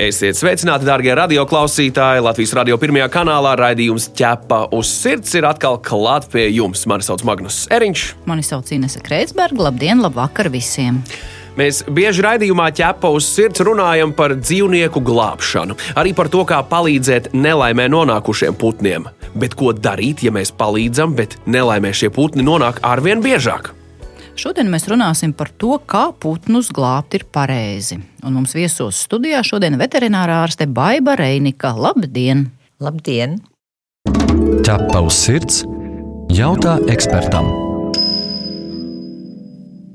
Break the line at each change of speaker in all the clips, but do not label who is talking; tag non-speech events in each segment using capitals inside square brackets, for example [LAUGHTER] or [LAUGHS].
Esiet sveicināti, darbie radioklausītāji! Latvijas radio pirmajā kanālā raidījums ķepa uz sirds ir atkal klāt pie jums. Mani sauc Magnus Eriņš.
Mani sauc Inese Kreitsberga. Labdien, labvakar visiem!
Mēs bieži raidījumā ķepa uz sirds runājam par dzīvnieku glābšanu, arī par to, kā palīdzēt nelaimē nonākušiem putniem. Bet ko darīt, ja mēs palīdzam, bet nelaimē šie putni nonāk arvien biežāk?
Šodien mēs runāsim par to, kā putnus glābt ir pareizi. Un mums viesos studijā šodien veterinārā ārste Baiva Reinika. Labdien!
Labdien!
Ķepa uz sirds jautā ekspertam.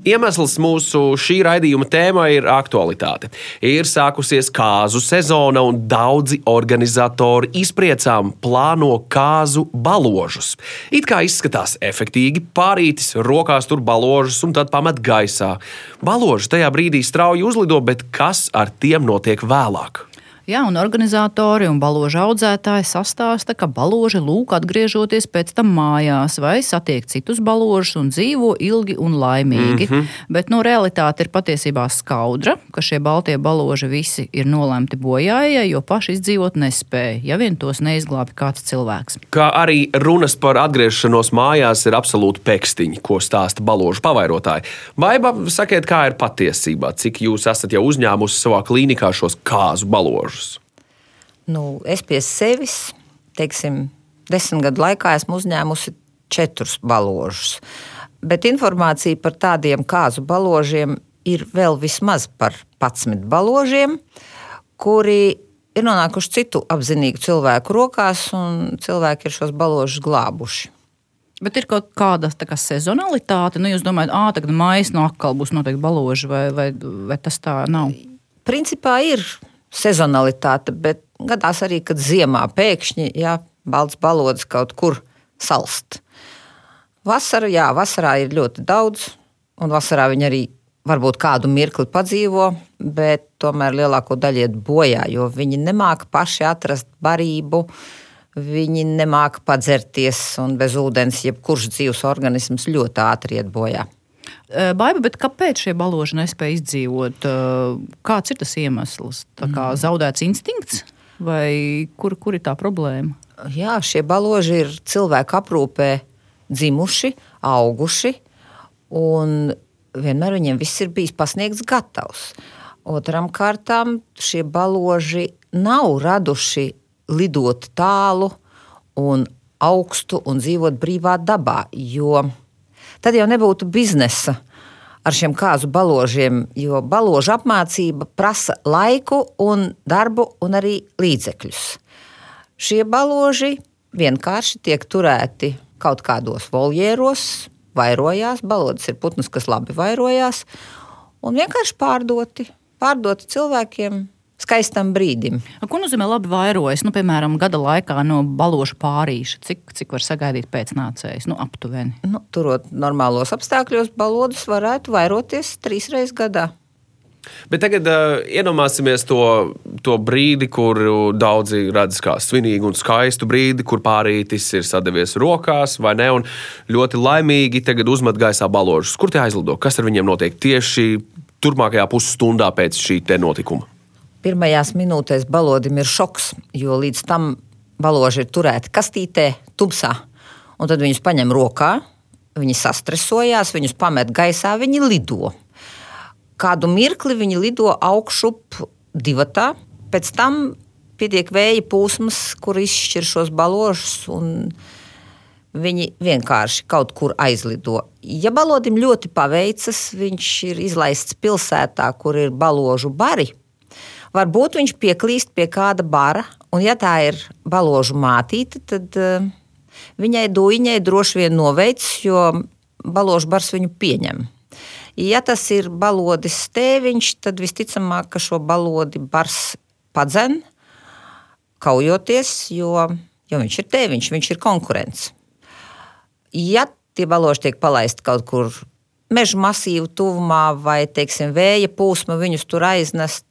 Iemesls mūsu šī raidījuma tēmai ir aktualitāte. Ir sākusies kāzu sezona, un daudzi organizatori izpriecām plāno kāzu baložus. It kā izskatās efektīgi, pārītis rokās tur baložus un tad pamet gaisā. Baloži tajā brīdī strauji uzlido, bet kas ar tiem notiek vēlāk?
Jā, un organizatori un baložu audzētāji sastāsta, ka baloži lūk atgriežoties pēc tam mājās vai satiek citus baložus un dzīvo ilgi un laimīgi. Mm -hmm. Bet no nu, realitāte ir patiesībā skaudra, ka šie baltie baloži visi ir nolemti bojājai, jo paši izdzīvot nespēja, ja vien tos neizglābi kāds cilvēks.
Kā arī runas par atgriešanos mājās ir absolūti pekstiņi, ko stāsta baložu pavairotāji. Baiba, sakiet, kā ir patiesībā, cik jūs esat jau uzņēmusi savā klīnikā šos kāzu baložus? Baložus?
Nu, es pie sevis, teiksim, desmit gadu laikā esmu uzņēmusi četrus baložus. Bet informācija par tādiem kāzu baložiem ir vēl vismaz par 11 baložiem, kuri ir nonākuši citu apzinīgu cilvēku rokās, un cilvēki ir šos baložus glābuši.
Bet ir kaut kāda kā, sezonalitāte. Nu, jūs domājat, ka tagad maijā atkal būs noteikti baloži, vai, vai, vai tas tā nav?
Principā ir sezonalitāte, bet gadās arī, kad ziemā pēkšņi jā, balts balods kaut kur salst. Vasara, jā, vasarā ir ļoti daudz, un vasarā viņi arī varbūt kādu mirkli padzīvo, bet tomēr lielāko daļu iet bojā, jo viņi nemāca paši atrast barību. Viņi nemāca padzerties, un bez ūdens jebkurš dzīves organisms ļoti ātri iet bojā.
Baiba, bet kāpēc šie baloži nespēja izdzīvot? Kāds ir tas iemesls? Tā kā mm. zaudēts instinkts vai kur, kur ir tā problēma?
Jā, šie baloži ir cilvēku aprūpē dzimuši, auguši, un vienmēr viņiem viss ir bijis pasniegts gatavs. Otram kārtām šie baloži nav raduši lidot tālu un augstu un dzīvot brīvā dabā, jo tad jau nebūtu biznesa ar šiem kāzu baložiem, jo baložu apmācība prasa laiku, un darbu un arī līdzekļus. Šie baloži vienkārši tiek turēti kaut kādos voljēros, vairojās. Balodas ir putns, kas labi vairojās, un vienkārši pārdoti, pārdoti cilvēkiem skaistam brīdim.
Ko nozīmē labi vairojas? Nu, piemēram, gada laikā no balošu pārīša. Cik, cik var sagaidīt pēcnācējs? Nu, aptuveni.
Nu, turot normālos apstākļos, balodus varētu vairoties trīs reizes gadā.
Bet tagad uh, iedomāsimies to, to brīdi, kur daudzi redz kā svinīgu un skaistu brīdi, kur pārītis ir sadavies rokās, vai ne? Un ļoti laimīgi tagad uzmet gaisā baložus. Kur tie aizlido? Kas ar viņiem notiek tieši turpmākajā pusstundā pēc šī notikuma?
Pirmajās minūtēs balodim ir šoks, jo līdz tam baloži ir turēti kastītē, tubsā. Un tad viņus paņem rokā, viņi sastresojās, viņus pamet gaisā, viņi lido. Kādu mirkli viņi lido augšup divatā, pēc tam pietiek vēja pūsmas, kur izšķir šos baložus. Viņi vienkārši kaut kur aizlido. Ja balodim ļoti paveicas, viņš ir izlaists pilsētā, kur ir baložu bari Varbūt viņš pieklīst pie kāda bara, un ja tā ir baložu mātīte, tad uh, viņai duiņai droši vien noveic, jo baložu bars viņu pieņem. Ja tas ir balodis tēviņš, tad visticamāk, ka šo balodi bars padzen, kaujoties, jo, jo viņš ir tēviņš, viņš ir konkurents. Ja tie baloži tiek palaisti kaut kur meža masīvu tuvumā vai teiksim, vēja plūsma viņus tur aiznest,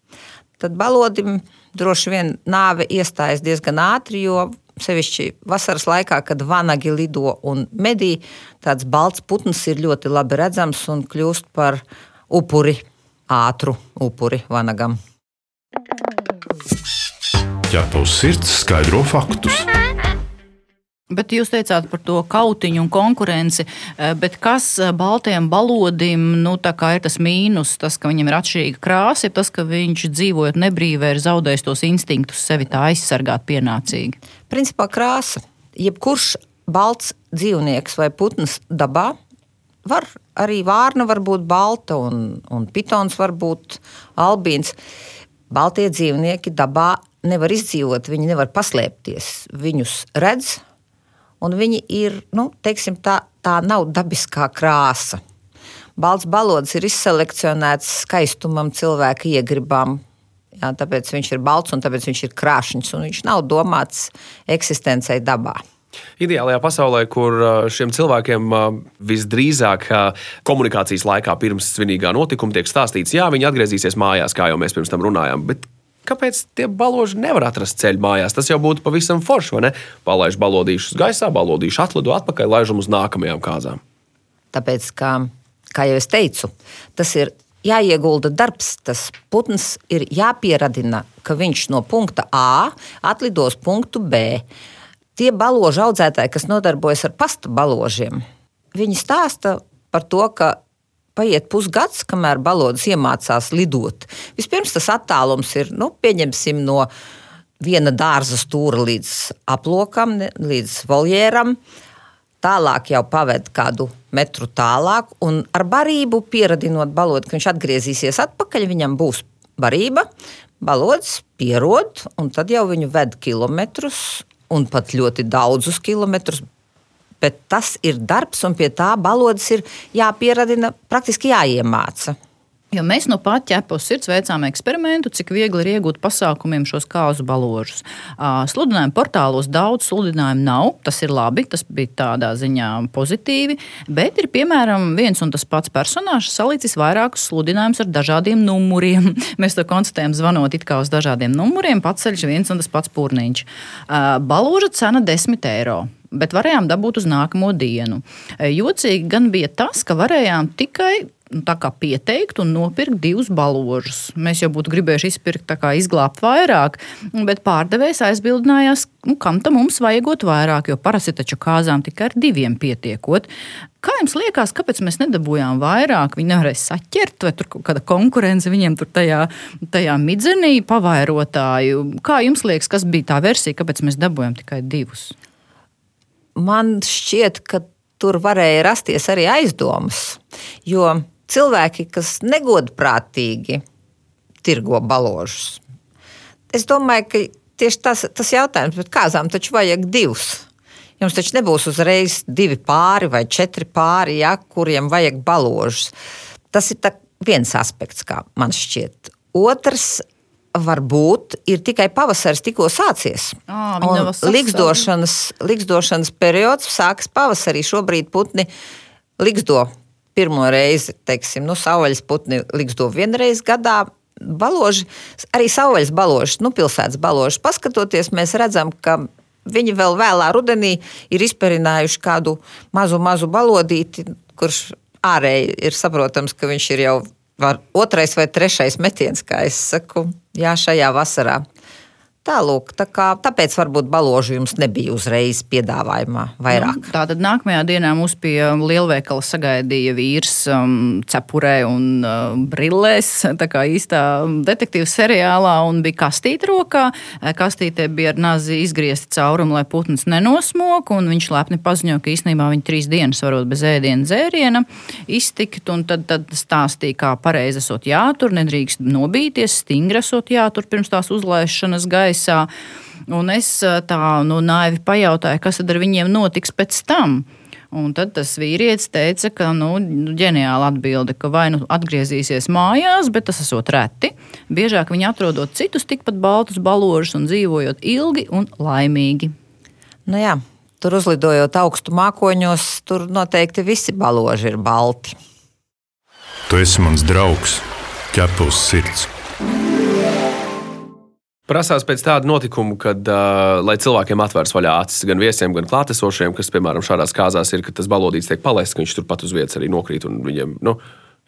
tad balodim droši vien nāve iestājas diezgan ātri, jo sevišķi vasaras laikā, kad vanagi lido un medī, tāds balts putns ir ļoti labi redzams un kļūst par upuri, ātru upuri vanagam.
Ja tavs sirds skaidro faktus,
Bet jūs teicāt par to kautiņu un konkurenci. Eh, bet kas eh, Baltijam balodim nu, ir tas mīnus, tas, ka viņam ir atšķirīga krāsa, tas, ka viņš dzīvojot nebrīvē, ir zaudējis tos instinktus sevi tā aizsargāt pienācīgi?
Principā krāsa. Jebkurš balts dzīvnieks vai putns dabā var arī vārna var būt balta un, un pitons var būt albīns. Baltie dzīvnieki dabā nevar izdzīvot, viņi nevar paslēpties. Viņus redz, un viņi ir, nu, teiksim, tā, tā nav dabiskā krāsa. Balts balods ir izselekcionēts skaistumam, cilvēka iegribām. Jā, tāpēc viņš ir balts un tāpēc viņš ir krāšņs. Viņš nav domāts eksistencei dabā.
Ideālajā pasaulē, kur šiem cilvēkiem visdrīzāk komunikācijas laikā pirms svinīgā notikuma tiek stāstīts, jā, viņi atgriezīsies mājās, kā jau mēs pirms tam runājām. Bet kāpēc tie baloži nevar atrast ceļu mājās? Tas jau būtu pavisam forši, vai ne? Palaiž balodīšus gaisā, balodīšu atlido atpakaļ, laižam uz nākamajām kāzām.
Tāpēc, kā, kā jau es teicu, tas ir jāiegulda darbs. Tas putns ir jāpieradina, ka viņš no punkta A atlidos punktu B. Tie baložu audzētāji, kas nodarbojas ar pasta baložiem, viņi stāsta par to, ka paiet pusgads, kamēr balodas iemācās lidot. Vispirms tas attālums ir, nu, pieņemsim, no viena dārza stūra līdz aplokam, līdz voljēram. Tālāk jau paved kādu metru tālāk, un ar barību pieradinot balodu, ka viņš atgriezīsies atpakaļ, viņam būs barība, balods pierod, un tad jau viņu ved kilometrus, un pat ļoti daudzus kilometrus bet tas ir darbs, un pie tā balodas ir jāpieradina, praktiski jāiemāca.
Jo mēs no pat ķepos sirds veicām eksperimentu, cik viegli ir iegūt pasākumiem šos kāzu baložus. Sludinājumu portālos daudz sludinājumu nav. Tas ir labi, tas bija tādā ziņā pozitīvi. Bet ir piemēram viens un tas pats personāžs salicis vairākus sludinājumus ar dažādiem numuriem. [LAUGHS] Mēs to konstatējam, zvanot it kā uz dažādiem numuriem. Pats ceļš viens un tas pats pūniņš. Baloža cena 10 eiro bet varējām dabūt uz nākamo dienu. E, jocīgi gan bija tas, ka varējām tikai nu, pieteikt un nopirkt divus baložus. Mēs jau būtu gribējuši izpirkt, kā izglābt vairāk, bet pārdevējs aizbildinājās, nu, kam tam mums vajagot vairāk, jo parasti taču kāzām tikai ar diviem pietiekot. Kā jums liekas, kāpēc mēs nedabūjām vairāk? Viņi nevarēja saķert, vai tur kāda konkurence viņiem tur tajā, tajā midzenī pavairotāju. Kā jums liekas, kas bija tā versija, kāpēc mēs dabūjām tikai divus?
Man šķiet, ka tur varēja rasties arī aizdomas. Jo cilvēki, kas negodprātīgi tirgo baložus, es domāju, ka tieši tas, tas jautājums, bet kāzām taču vajag divus. Jums taču nebūs uzreiz divi pāri vai četri pāri, ja, kuriem vajag baložus. Tas ir viens aspekts, kā man šķiet. Otrs varbūt ir tikai pavasaris tikko sācies.
À,
likstošanas, likstošanas periods sākas pavasarī. Šobrīd putni liksto pirmo reizi, teiksim, nu, savvaļas putni liksto vienreiz gadā. Baloži, arī savvaļas baložas, nu, pilsētas baložas. Paskatoties, mēs redzam, ka viņi vēl vēlā rudenī ir izperinājuši kādu mazu, mazu balodīti, kurš ārēji ir saprotams, ka viņš ir jau var, otrais vai trešais metiens, kā es saku, jā, šajā vasarā. Tālūk, tā kā, tāpēc varbūt baložu jums nebija uzreiz piedāvājumā vairāk.
Nu, Tātad nākamajā dienā mums pie lielveikala sagaidīja vīrs um, cepurē un uh, brillēs, tā kā īstā detektīva seriālā, un bija kastīte rokā. Kastītē bija ar nazi izgriezti caurumu, lai putns nenosmok, un viņš lepni paziņoja, ka īstenībā viņi trīs dienas varot bez ēdiena dzēriena iztikt, un tad, tad stāstīja, kā pareizi esot jātur, nedrīkst nobīties, stingri esot jātur pirms tās uzlaišanas gaisa gaisā. Un es tā nu, naivi pajautāju, kas tad ar viņiem notiks pēc tam. Un tad tas vīrietis teica, ka nu, ģeniāla atbilde, ka vai nu atgriezīsies mājās, bet tas esot reti. Biežāk viņi atrodot citus tikpat baltus baložus un dzīvojot ilgi un laimīgi.
Nu jā, tur uzlidojot augstu mākoņos, tur noteikti visi baloži ir balti.
Tu esi mans draugs, ķepus sirds.
Prasās pēc tāda notikuma, kad, uh, lai cilvēkiem atvērts vaļā acis, gan viesiem, gan klātesošiem, kas, piemēram, šādās kāzās ir, ka tas balodīts tiek palaists, ka viņš turpat uz vietas arī nokrīt. Viņiem nu,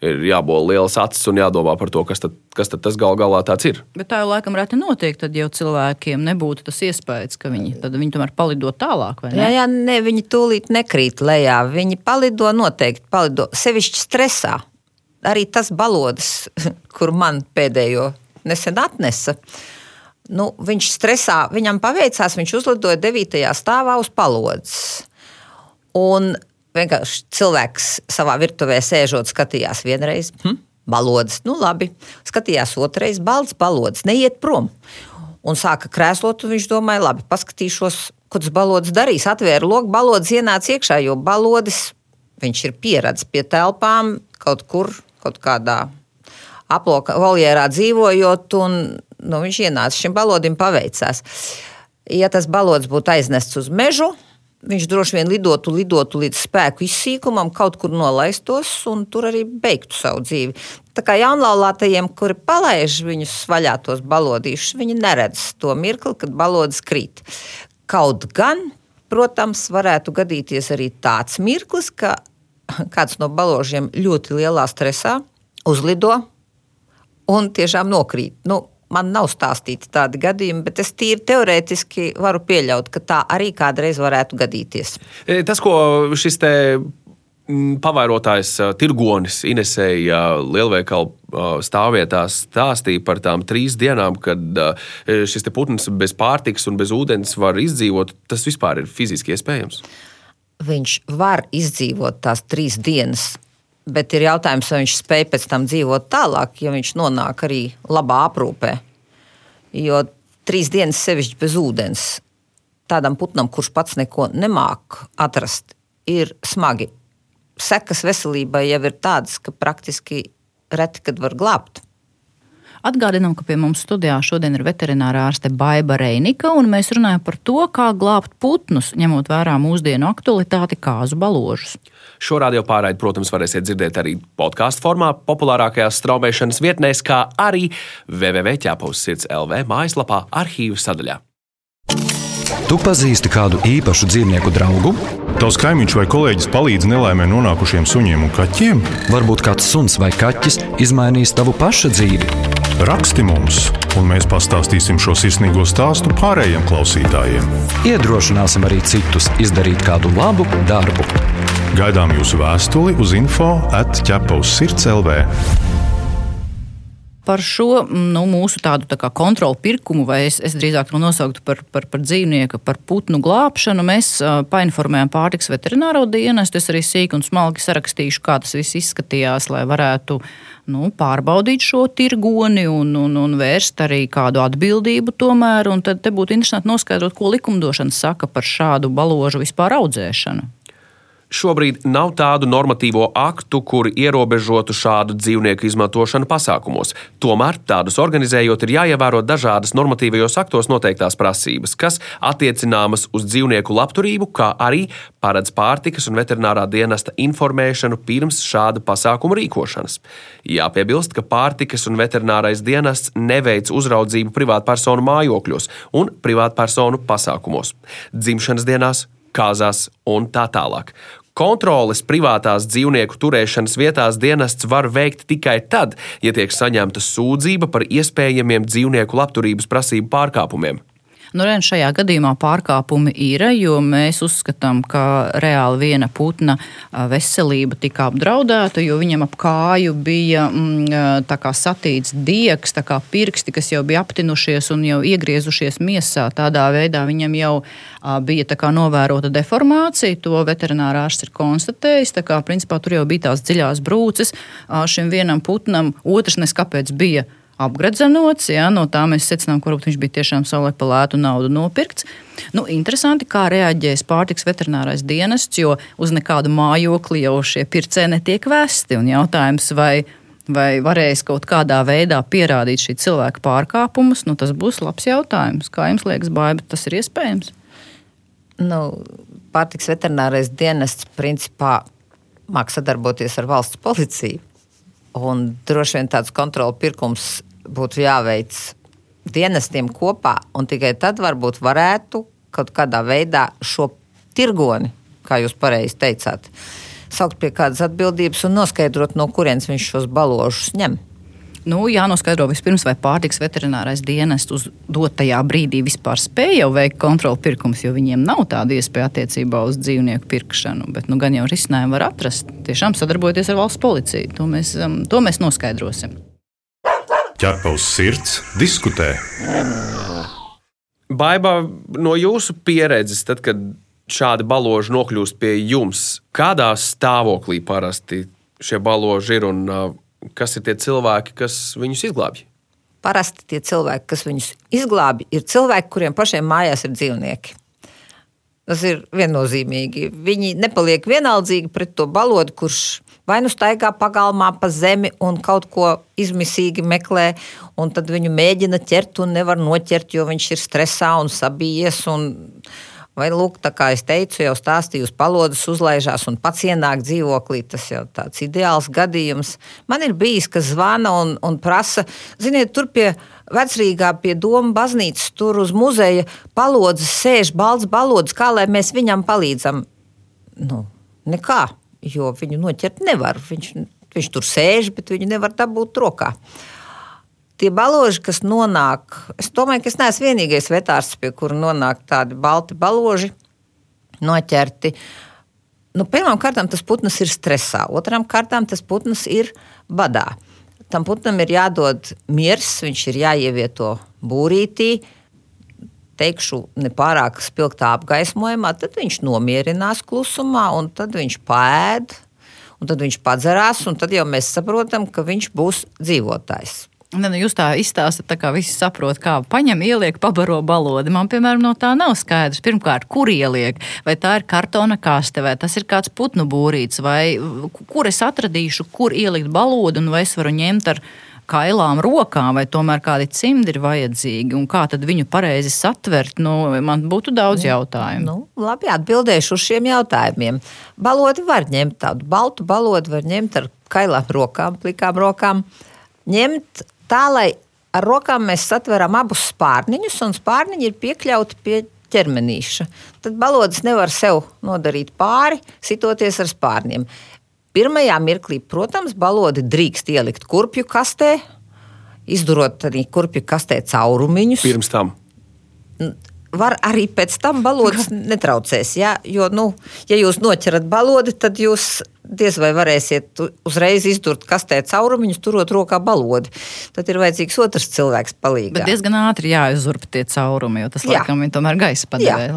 ir jābūt lielas acis un jādomā par to, kas, tad, kas tad tas gal galā ir.
Bet tā jau laikam reti notiek, tad jau cilvēkiem nebūtu tas iespējas, ka viņi, viņi tomēr palido tālāk.
Jā, jā, ne, viņi tūlīt nekrīt lejā. Viņi palido noteikti, palido sevišķi stresā. Arī tas balodas, [LAUGHS] kur man pēdējo nesen atnesa. Uh, nu, viņš stresā, viņam paveicās, viņš uzlidoja 9. stāvā uz palodzes. Un vienkārši cilvēks savā virtuvē sēžot, skatījās vienreiz, hm, balodas, nu labi, skatījās otrreiz, balts balodas, neiet prom. Un sāka krēslot, un viņš domāja, labi, paskatīšos, ko tas balodas darīs. Atvēra loku, balodas ienāca iekšā, jo balodas viņš ir pieredzējis pie telpām kaut kur, kaut kādā aploka voljērā dzīvojot. Un, nu, viņš ienāca šim balodim, paveicās. Ja tas balods būtu aiznests uz mežu, viņš droši vien lidotu, lidotu līdz spēku izsīkumam, kaut kur nolaistos un tur arī beigtu savu dzīvi. Tā kā jaunlaulātajiem, kuri palaiž viņus vaļā tos balodīšus, viņi neredz to mirkli, kad balodas krīt. Kaut gan, protams, varētu gadīties arī tāds mirklis, ka [LAUGHS] kāds no baložiem ļoti lielā stresā uzlido un tiešām nokrīt. Nu, Man nav stāstīti tādi gadījumi, bet es tīri teorētiski varu pieļaut, ka tā arī kādreiz varētu gadīties.
E, tas, ko šis te mm, pavairotājs Tirgonis Inesēja lielveikalu stāvvietā stāstīja par tām trīs dienām, kad šis putns bez pārtikas un bez ūdens var izdzīvot. Tas vispār ir fiziski iespējams.
Viņš var izdzīvot tās trīs dienas Bet ir jautājums, vai viņš spēj pēc tam dzīvot tālāk, ja viņš nonāk arī labā aprūpē. Jo trīs dienas sevišķi bez ūdens tādam putnam, kurš pats neko nemāk atrast, ir smagi. Sekas veselībai jau ir tādas, ka praktiski reti kad var glābt.
Atgādinām, ka pie mums studijā šodien ir veterinārā ārste Baiva Reinika, un mēs runājam par to, kā glābt putnus, ņemot vērā mūsdienu aktualitāti kāzu baložus.
Šo radio pārraidi, protams, varēsiet dzirdēt arī podkāstu formā, populārākajās straumēšanas vietnēs, kā arī www.ķēpaus LV mājaslapā arhīvu sadaļā.
Tu pazīsti kādu īpašu dzīvnieku draugu?
Tavs kaimiņš vai kolēģis palīdz nelaimē nonākušiem suņiem un kaķiem?
Varbūt kāds suns vai kaķis izmainīs tavu pašu dzīvi.
Raksti mums, un mēs pastāstīsim šo sirsnīgo stāstu pārējiem klausītājiem.
Iedrošināsim arī citus izdarīt kādu labu darbu.
Gaidām jūsu vēstuli uz info atķepaus sirds LV
par šo nu, mūsu tādu tā kontrolu pirkumu, vai es, es drīzāk to nosauktu par, par, par dzīvnieku, par putnu glābšanu, mēs uh, painformējām pārtiks veterināro dienestu. Es arī sīki un smalki sarakstīšu, kā tas viss izskatījās, lai varētu nu, pārbaudīt šo tirgoni un, un, un vērst arī kādu atbildību tomēr. Un tad būtu interesanti noskaidrot, ko likumdošana saka par šādu baložu vispār audzēšanu.
Šobrīd nav tādu normatīvo aktu, kuri ierobežotu šādu dzīvnieku izmantošanu pasākumos. Tomēr tādus organizējot, ir jāievēro dažādas normatīvajos aktos noteiktās prasības, kas attiecināmas uz dzīvnieku labturību, kā arī paredz pārtikas un veterinārā dienesta informēšanu pirms šāda pasākuma rīkošanas. Jāpiebilst, ka pārtikas un veterinārais dienests neveic uzraudzību privātpersonu mājokļos un privātpersonu pasākumos, dzimšanas dienās, kāzās un tā tālāk. Kontroles privātās dzīvnieku turēšanas vietās dienests var veikt tikai tad, ja tiek saņemta sūdzība par iespējamiem dzīvnieku labturības prasību pārkāpumiem.
Nu, Ren, šajā gadījumā pārkāpumi ir, jo mēs uzskatām, ka reāli viena putna veselība tika apdraudēta, jo viņam ap kāju bija mm, satīts diegs, kā pirksti, kas jau bija aptinušies un jau iegriezušies miesā. Tādā veidā viņam jau bija kā, novērota deformācija. To veterinārārsts ir konstatējis. Kā, principā, tur jau bija tās dziļās brūces šim vienam putnam. Otrs neskapēc bija apgredzenots. Ja, no tā mēs secinām, ka viņš bija tiešām savulaik par lētu naudu nopirkts. Nu, interesanti, kā reaģēs pārtiks veterinārais dienests, jo uz nekādu mājokli jau šie pircēji netiek vesti. Un jautājums, vai, vai varēs kaut kādā veidā pierādīt šī cilvēka pārkāpumus, nu, tas būs labs jautājums. Kā jums liekas, Baiba, tas ir iespējams?
Nu, pārtiks veterinārais dienests principā mākslinieks sadarboties ar valsts policiju. Un droši vien tāds kontrola pirkums būtu jāveic dienestiem kopā, un tikai tad varbūt varētu kaut kādā veidā šo tirgoni, kā jūs pareizi teicāt, saukt pie kādas atbildības un noskaidrot, no kurienes viņš šos baložus ņem.
Nu, jānoskaidro vispirms, vai pārtiks veterinārais dienests uz dotajā brīdī vispār spēja jau veikt kontroli pirkumus, jo viņiem nav tāda iespēja attiecībā uz dzīvnieku pirkšanu. Bet nu, gan jau risinājumu var atrast, tiešām sadarbojoties ar valsts policiju. To mēs, um, to mēs noskaidrosim.
Ķerpa uz sirds, diskutē.
Baiba, no jūsu pieredzes, tad, kad šādi baloži nokļūst pie jums, kādā stāvoklī parasti šie baloži ir un uh, kas ir tie cilvēki, kas viņus izglābj?
Parasti tie cilvēki, kas viņus izglābj, ir cilvēki, kuriem pašiem mājās ir dzīvnieki. Tas ir viennozīmīgi. Viņi nepaliek vienaldzīgi pret to balodu, kurš vai nu staigā pagalmā pa zemi un kaut ko izmisīgi meklē, un tad viņu mēģina ķert un nevar noķert, jo viņš ir stresā un sabijies. Un Vai, lūk, tā kā es teicu, jau stāstīju, uz palodas uzlaižās un pats ienāk dzīvoklī. Tas jau tāds ideāls gadījums. Man ir bijis, kas zvana un, un prasa, ziniet, tur pie vecrīgā, pie Doma baznīcas, tur uz muzeja palodzes sēž balts balods, kā lai mēs viņam palīdzam. Nu, nekā, jo viņu noķert nevar. Viņš, viņš tur sēž, bet viņu nevar dabūt rokā. Uh, tie baloži, kas nonāk, es domāju, ka es neesmu vienīgais vetārs, pie kura nonāk tādi balti baloži, noķerti. Nu, Pirmkārt, tas putns ir stresā, otrām kārtām tas putns ir badā. Tam putnam ir jādod miers, viņš ir jāievieto būrītī, teikšu, nepārāk spilgtā apgaismojumā, tad viņš nomierinās klusumā, un tad viņš pēd, un tad viņš padzerās, un tad jau mēs saprotam, ka viņš būs dzīvotājs.
Ne, nu jūs tā izstāstāt, tā kā visi saprot, kā paņem, ieliek, pabaro balodi. Man, piemēram, no tā nav skaidrs. Pirmkārt, kur ieliek, vai tā ir kartona kaste, vai tas ir kāds putnu būrīts, vai kur es atradīšu, kur ielikt balodu, un vai es varu ņemt ar kailām rokām, vai tomēr kādi cimdi ir vajadzīgi, un kā tad viņu pareizi satvert. Nu, man būtu daudz nu, jautājumu.
Nu, labi, atbildēšu uz šiem jautājumiem. Balodi var ņemt tādu baltu balodu, var ņemt ar kailām rokām, plikām rokām. Ņemt tā, lai ar rokām mēs satveram abus spārniņus, un spārniņi ir piekļauti pie ķermenīša. Tad balodas nevar sev nodarīt pāri, sitoties ar spārniem. Pirmajā mirklī, protams, balodi drīkst ielikt kurpju kastē, izdurot arī kurpju kastē caurumiņus.
Pirms tam
var arī pēc tam balodas netraucēs. Ja? Jo, nu, ja jūs noķerat balodi, tad jūs diez vai varēsiet uzreiz izdurt kastē caurumiņus, turot rokā balodi. Tad ir vajadzīgs otrs cilvēks palīdzēt.
Bet diezgan ātri jāizurp tie caurumi, jo tas jā. laikam ir tomēr gaisa padevē.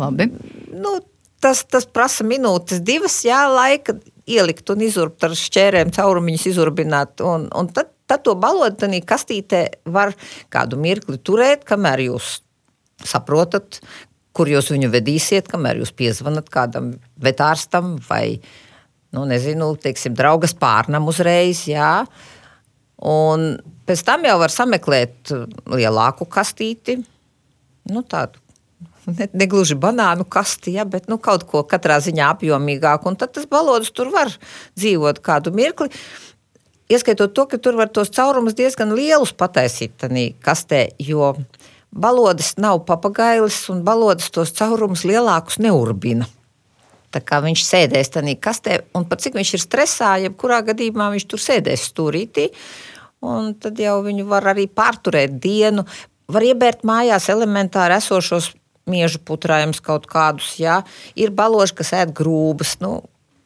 Nu, tas, tas prasa minūtes, divas jā, laika ielikt un izurbt ar šķērēm caurumiņus, izurbināt. Un, un tad, tad to balodi tādā kastītē var kādu mirkli turēt, kamēr jūs saprotat, kur jūs viņu vedīsiet, kamēr jūs piezvanat kādam vetārstam vai, nu, nezinu, teiksim, draugas pārnam uzreiz, jā. Un pēc tam jau var sameklēt lielāku kastīti, nu, tādu ne, ne gluži banānu kasti, ja, bet nu, kaut ko katrā ziņā apjomīgāku. Tad tas balodus tur var dzīvot kādu mirkli. Ieskaitot to, ka tur var tos caurumus diezgan lielus pataisīt tajā kastē, jo balodas nav papagailis, un balodas tos caurumus lielākus neurbina. Tā kā viņš sēdēs tajā kastē, un pat cik viņš ir stresā, jebkurā gadījumā viņš tur sēdēs stūrītī, un tad jau viņu var arī pārturēt dienu. Var iebērt mājās elementāri esošos miežu putrājumus kaut kādus, jā. Ir baloži, kas ēd grūbas, nu,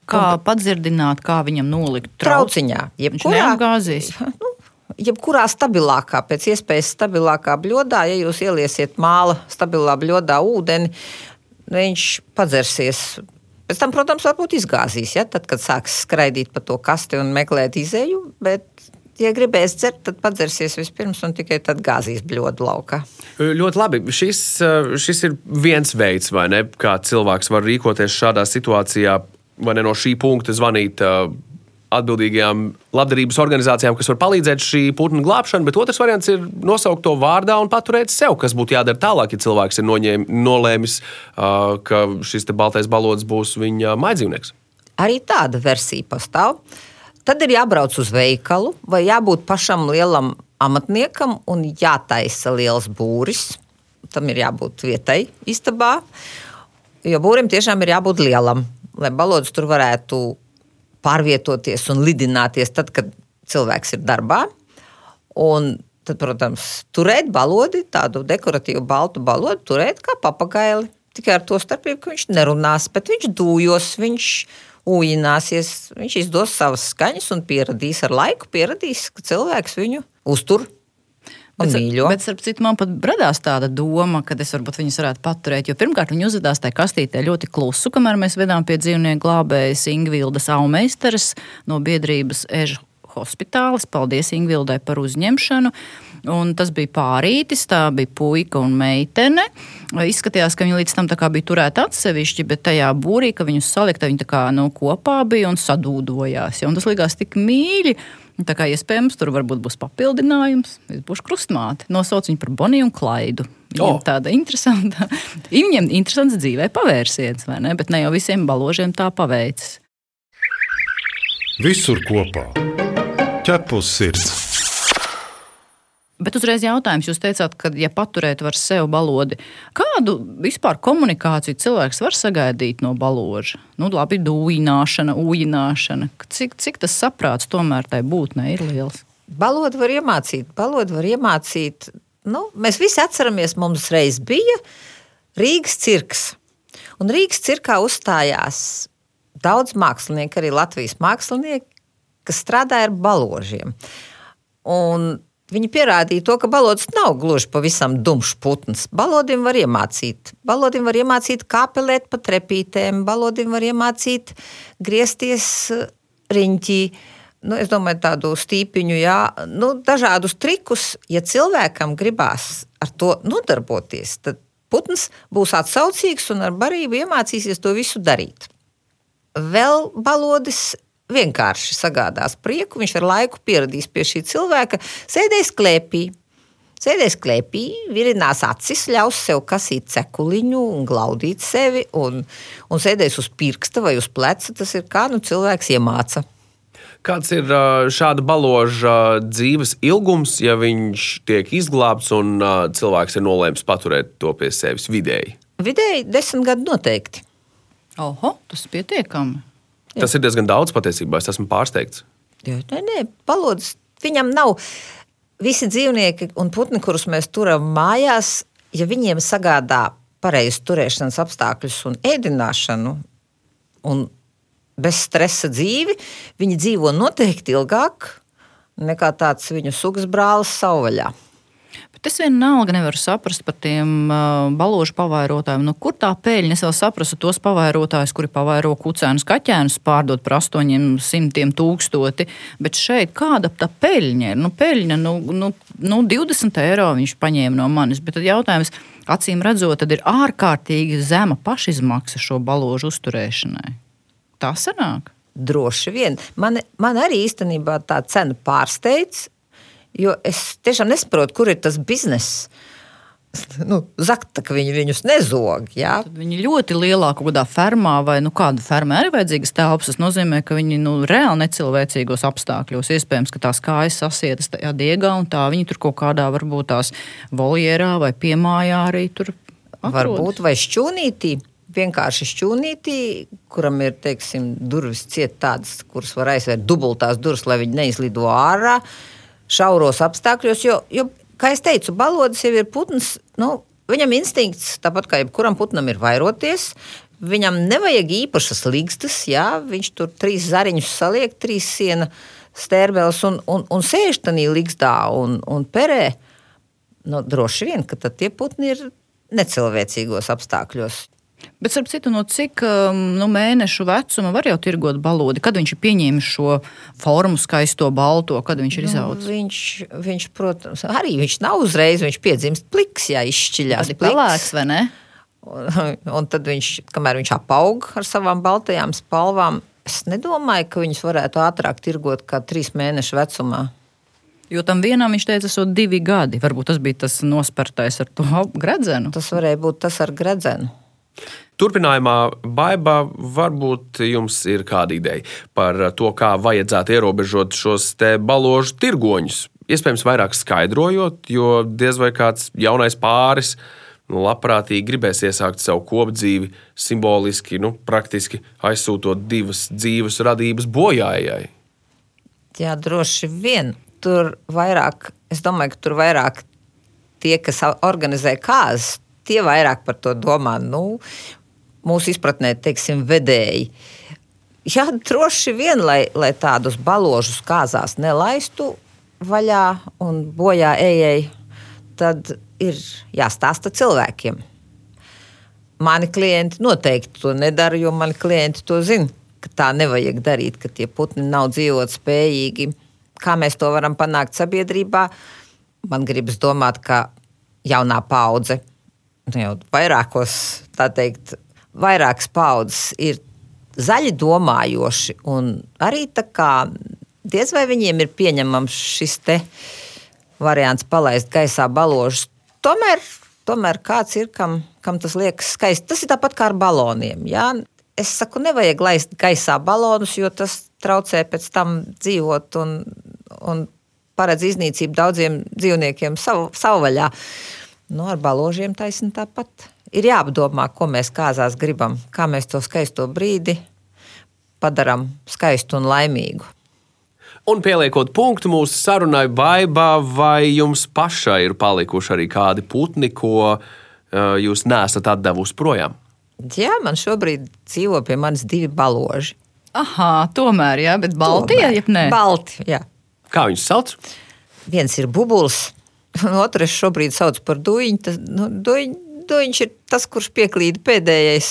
Kā padzirdināt, kā viņam nolikt
trauciņā?
Jebkurā, Viņš neapgāzīs. [LAUGHS]
Nu, jebkurā stabilākā, pēc iespējas stabilākā bļodā, ja jūs ieliesiet māla stabilā bļodā ūdeni, viņš padzersies. Pēc tam, protams, varbūt izgāzīs, ja, tad, kad sāks skraidīt pa to kasti un meklēt izēju, bet ja gribēs dzert, tad padzersies vispirms un tikai tad gāzīs bļodu laukā.
Ļoti labi. Šis, šis ir viens veids, ne, kā cilvēks var rīkoties šādā situācijā, vai ne no šī punkta zvanīt atbildīgajām labdarības organizācijām, kas var palīdzēt šī putna glābšanā, bet otrs variants ir nosaukt to vārdā un paturēt sev, kas būtu jādara tālāk, ja cilvēks ir noņēm, nolēmis, uh, ka šis baltais balodis būs viņa maidzīvnieks.
Arī tāda versija pastāv. Tad ir jābrauc uz veikalu, vai jābūt pašam lielam amatniekam un jātaisa liels būris. Tam ir jābūt vietai istabā, jo būrim tiešām ir jābūt lielam, lai balodus tur varētu pārvietoties un lidināties tad, kad cilvēks ir darbā. Un tad, protams, turēt balodi, tādu dekoratīvu baltu balodu, turēt kā papagaili. Tikai ar to starpību, ka viņš nerunās, bet viņš dūjos, viņš ujināsies, viņš izdos savas skaņas un pieradīs ar laiku, pieradīs, ka cilvēks viņu uztur.
Bet,
mīļo.
bet, starp citu, man pat radās tāda doma, ka es varbūt viņus varētu paturēt. Jo pirmkārt, viņi uzvedās tajā kastītē ļoti klusu, kamēr mēs vedām pie dzīvnieku glābējas Ingvildas Aumeisteres no biedrības Eža hospitālis. Paldies Ingvildai par uzņemšanu. Un tas bija pārītis, tā bija puika un meitene. Izskatījās, ka viņi līdz tam bija turēti atsevišķi, bet tajā būrī, ka viņus salikta, viņi kā, nu, kopā bija un sadūdojās. Ja? Un tas likās tik mīļi. Tā kā iespējams, tur varbūt būs papildinājums. Es būšu krustmāte. Nosauc viņu par Boniju un Klaidu. Viņam
Oh.
tāda interesanta, [LAUGHS] viņiem interesants dzīvē pavērsiens, vai ne? Bet ne jau visiem baložiem tā paveicis.
Visur kopā - ķepus sirds.
Bet uzreiz jautājums, jūs teicāt, ka, ja paturēt var sev balodi, kādu vispār komunikāciju cilvēks var sagaidīt no baloža? Nu, labi, dūjināšana, ujināšana. Cik, cik tas saprāts tomēr tai būtnē ir liels?
Balodu var iemācīt, balodu var iemācīt. Nu, mēs visi atceramies, mums reiz bija Rīgas cirks. Un Rīgas cirkā uzstājās daudz mākslinieku, arī Latvijas mākslinieki, kas strādāja ar baložiem. Un Viņi pierādīja to, ka balods nav gluži pavisam dumšs putns. Balodim var iemācīt. Balodim var iemācīt kāpelēt pa trepītēm, balodim var iemācīt griezties eh, riņķī. Nu, es domāju, tādu stīpiņu, jā, nu, dažādus trikus. Ja cilvēkam gribās ar to nodarboties, tad putns būs atsaucīgs un ar barību iemācīsies to visu darīt. Vēl balodis vienkārši sagādās prieku. Viņš ar laiku pieradīs pie šī cilvēka, sēdēs klēpī. Sēdēs klēpī, virinās acis, ļaus sev kasīt cekuliņu un glaudīt sevi, un, un sēdēs uz pirksta vai uz pleca. Tas ir kā nu cilvēks iemāca.
Kāds ir šāda baloža dzīves ilgums, ja viņš tiek izglābts un cilvēks ir nolēmis paturēt to pie sevis vidēji?
Vidēji desmit gadi noteikti.
Oho, tas ir pietiekami.
Tas ir diezgan daudz patiesībā. Es esmu pārsteigts.
Jā, nē, nē, balodas. Viņam nav visi dzīvnieki un putni, kurus mēs turam mājās, ja viņiem sagādā pareizu turēšanas apstākļus un ēdināšanu un bez stresa dzīvi, viņi dzīvo noteikti ilgāk nekā tāds viņu sugas brālis savvaļā.
Es vienalga nevaru saprast par tiem uh, balāžu pavairotājiem. Nu, kur tā peļņa? Es vēl saprastu tos pavairotājus, kuri pavairo kucēnus, kaķēnus pārdot par 800 tūkstoti. Bet šeit kāda tā peļņa ir? Nu, peļņa, nu, nu, nu 20 eiro viņš paņēma no manis. Bet tad jautājums, acīm redzot, tad ir ārkārtīgi zema pašizmaksa šo balāžu uzturēšanai. Tā sanāk.
Droši vien. Man, man arī īstenībā tā cena pārsteidz, jo es tiešām nesaprotu, kur ir tas bizness. Nu, Zakta, ka viņi viņus nezog. Jā.
Tad viņi ļoti lielā kaut kādā fermā vai nu, kāda fermā arī vajadzīgas telpas. Tas nozīmē, ka viņi nu, reāli necilvēcīgos apstākļos. Iespējams, ka tās kājas sasietas tajā diegā un tā viņi tur kaut kādā varbūt tās voljerā vai piemājā arī tur. atrodas.
Varbūt vai šķūnītī. Vienkārši šķūnītī, kuram ir teiksim, durvis ciet tādas, kuras var aizvērt dubultās durvis, lai viņi neizlido ārā šauros apstākļos. Jo, jo kā jau teicu, balodas jau ir putns. Nu, viņam instinkts, tāpat kā jebkuram putnam, ir vairoties. Viņam nevajag īpašas līgstas, jā, viņš tur trīs zariņus saliek, trīs siena stērbeles un, un, un sēž tajā līgstā un, un perē. Nu, droši vien, ka tie putni ir necilvēcīgos apstākļos.
Bet, starp citu, no cik um, nu, mēnešu vecuma var jau tirgot balodi? Kad viņš ir pieņēmis šo formu, skaisto balto, kad viņš ir izaudzis?
Nu, viņš, viņš, protams, arī viņš nav uzreiz, viņš piedzimst pliks, jā, izšķiļās.
Tas ir pelēks, vai ne?
Un, un tad viņš, kamēr viņš apaug ar savām baltajām spalvām, es nedomāju, ka viņus varētu ātrāk tirgot kā trīs mēnešu vecumā.
Jo tam vienam viņš teica, ir divi gadi. Varbūt tas bija tas nospertais ar to [LAUGHS] gredzenu.
Tas varēja būt tas ar gredzenu.
Turpinājumā, Baiba, varbūt jums ir kāda ideja par to, kā vajadzētu ierobežot šos te baložu tirgoņus. Iespējams, vairāk skaidrojot, jo diez vai kāds jaunais pāris nu, labprātīgi gribēs iesākt savu kopdzīvi, simboliski, nu, praktiski aizsūtot divas dzīves radības bojājai.
Jā, droši vien. Tur vairāk, es domāju, ka tur vairāk tie, kas organizē kāzas, tie vairāk par to domā. Nu, mūsu izpratnē, teiksim, vedēji. Jā, droši vien, lai, lai tādus baložus kāzās nelaistu vaļā un bojā ejai, tad ir jāstāsta cilvēkiem. Mani klienti noteikti to nedara, jo mani klienti to zina, ka tā nevajag darīt, ka tie putni nav dzīvot spējīgi. Kā mēs to varam panākt sabiedrībā? Man gribas domāt, ka jaunā paudze, nu jau vairākos, tā teikt, vairākas paudzes ir zaļi domājoši, arī tā kā diez vai viņiem ir pieņemams šis te variants palaist gaisā baložus. Tomēr, tomēr kāds ir, kam, kam tas liekas skaisti. Tas ir tāpat kā ar baloniem. Jā? Es saku, nevajag laist gaisā balonus, jo tas traucē pēc tam dzīvot un, un paredz iznīcību daudziem dzīvniekiem savu, savu vaļā. Nu, ar baložiem taisnība tāpat. Ir jāapdomā, ko mēs kāzās gribam, kā mēs to skaisto brīdi padarām skaistu un laimīgu.
Un pieliekot punktu mūsu sarunai, Baibā, vai jums pašai ir palikuši arī kādi putni, ko uh, jūs nesat atdevusi projām?
Jā, man šobrīd dzīvo pie manis divi baloži.
Aha, tomēr, jā, bet Baltijā, ja ne?
Balti, jā.
Kā viņus sauc?
Viens ir bubulis, un otrs šobrīd sauc par duiņu. Tas, nu, duiņ, duiņš ir tas, kurš pieklīd pēdējais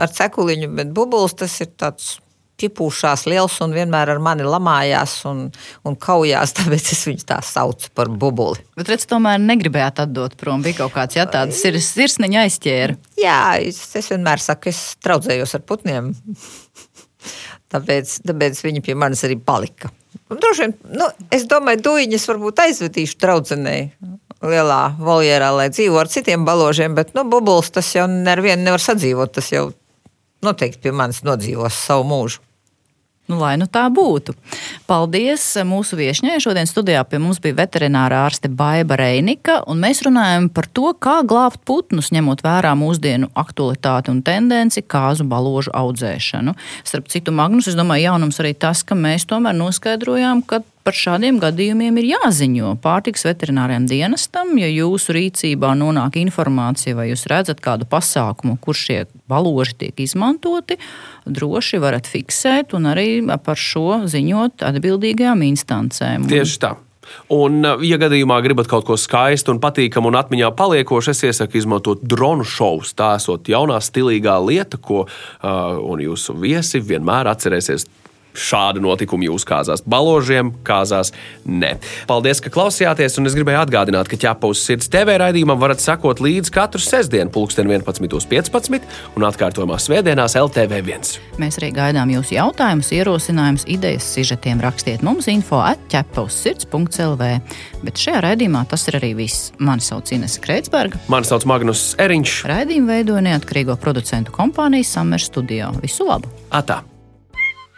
ar cekuliņu, bet bubulis tas ir tāds piepūšās liels un vienmēr ar mani lamājās un, un kaujās, [LAUGHS] tāpēc es viņu tā saucu par bubuli.
Bet redz, tomēr negribējāt atdot prom, bija kaut kāds jā, tāds sirs, sirsniņa aizķēra.
Jā, es, es vienmēr saku, es traudzējos ar putniem, tāpēc, tāpēc viņi pie manis arī palika. Un, droši vien, nu, es domāju, duiņas varbūt aizvedīšu draudzenei lielā voljērā, lai dzīvo ar citiem baložiem, bet nu, bubulis tas jau nevienu nevar sadzīvot, tas jau noteikti pie manis nodzīvos savu mūžu.
Nu, lai nu tā būtu. Paldies mūsu viesņai. Šodien studijā pie mums bija veterinārā ārste Baiva Reinika, un mēs runājam par to, kā glābt putnus, ņemot vērā mūsdienu aktualitāti un tendenci kāzu baložu audzēšanu. Starp citu, Magnus, es domāju, jaunums arī tas, ka mēs tomēr noskaidrojām, ka par šādiem gadījumiem ir jāziņo pārtiks veterināriem dienestam. Ja jūsu rīcībā nonāk informācija vai jūs redzat kādu pasākumu, kur šie baloži tiek izmantoti, droši varat fiksēt un arī par šo ziņot atbildīgajām instancēm.
Tieši tā. Un, ja gadījumā gribat kaut ko skaistu un patīkamu un atmiņā paliekošu, es iesaku izmantot dronu šovu. Tā esot jaunā stilīgā lieta, ko uh, jūsu viesi vienmēr atcerēsies šādu notikumu jūs kāzās. Baložiem kāzās ne. Paldies, ka klausījāties, un es gribēju atgādināt, ka ķepa uz sirds TV raidījumam varat sekot līdzi katru sestdienu, pulksten 11.15 un atkārtojumā svētdienās LTV1.
Mēs arī gaidām jūsu jautājumus, ierosinājumus, idejas, sižetiem rakstiet mums info atķepa uz sirds.lv. Bet šajā raidījumā tas ir arī viss. Mani sauc Ines Kreitsberga.
Mani sauc Magnus Eriņš.
Raidījumu veidoja neatkarīgo producentu kompānija Summer Studio. Visu labu!
Atā.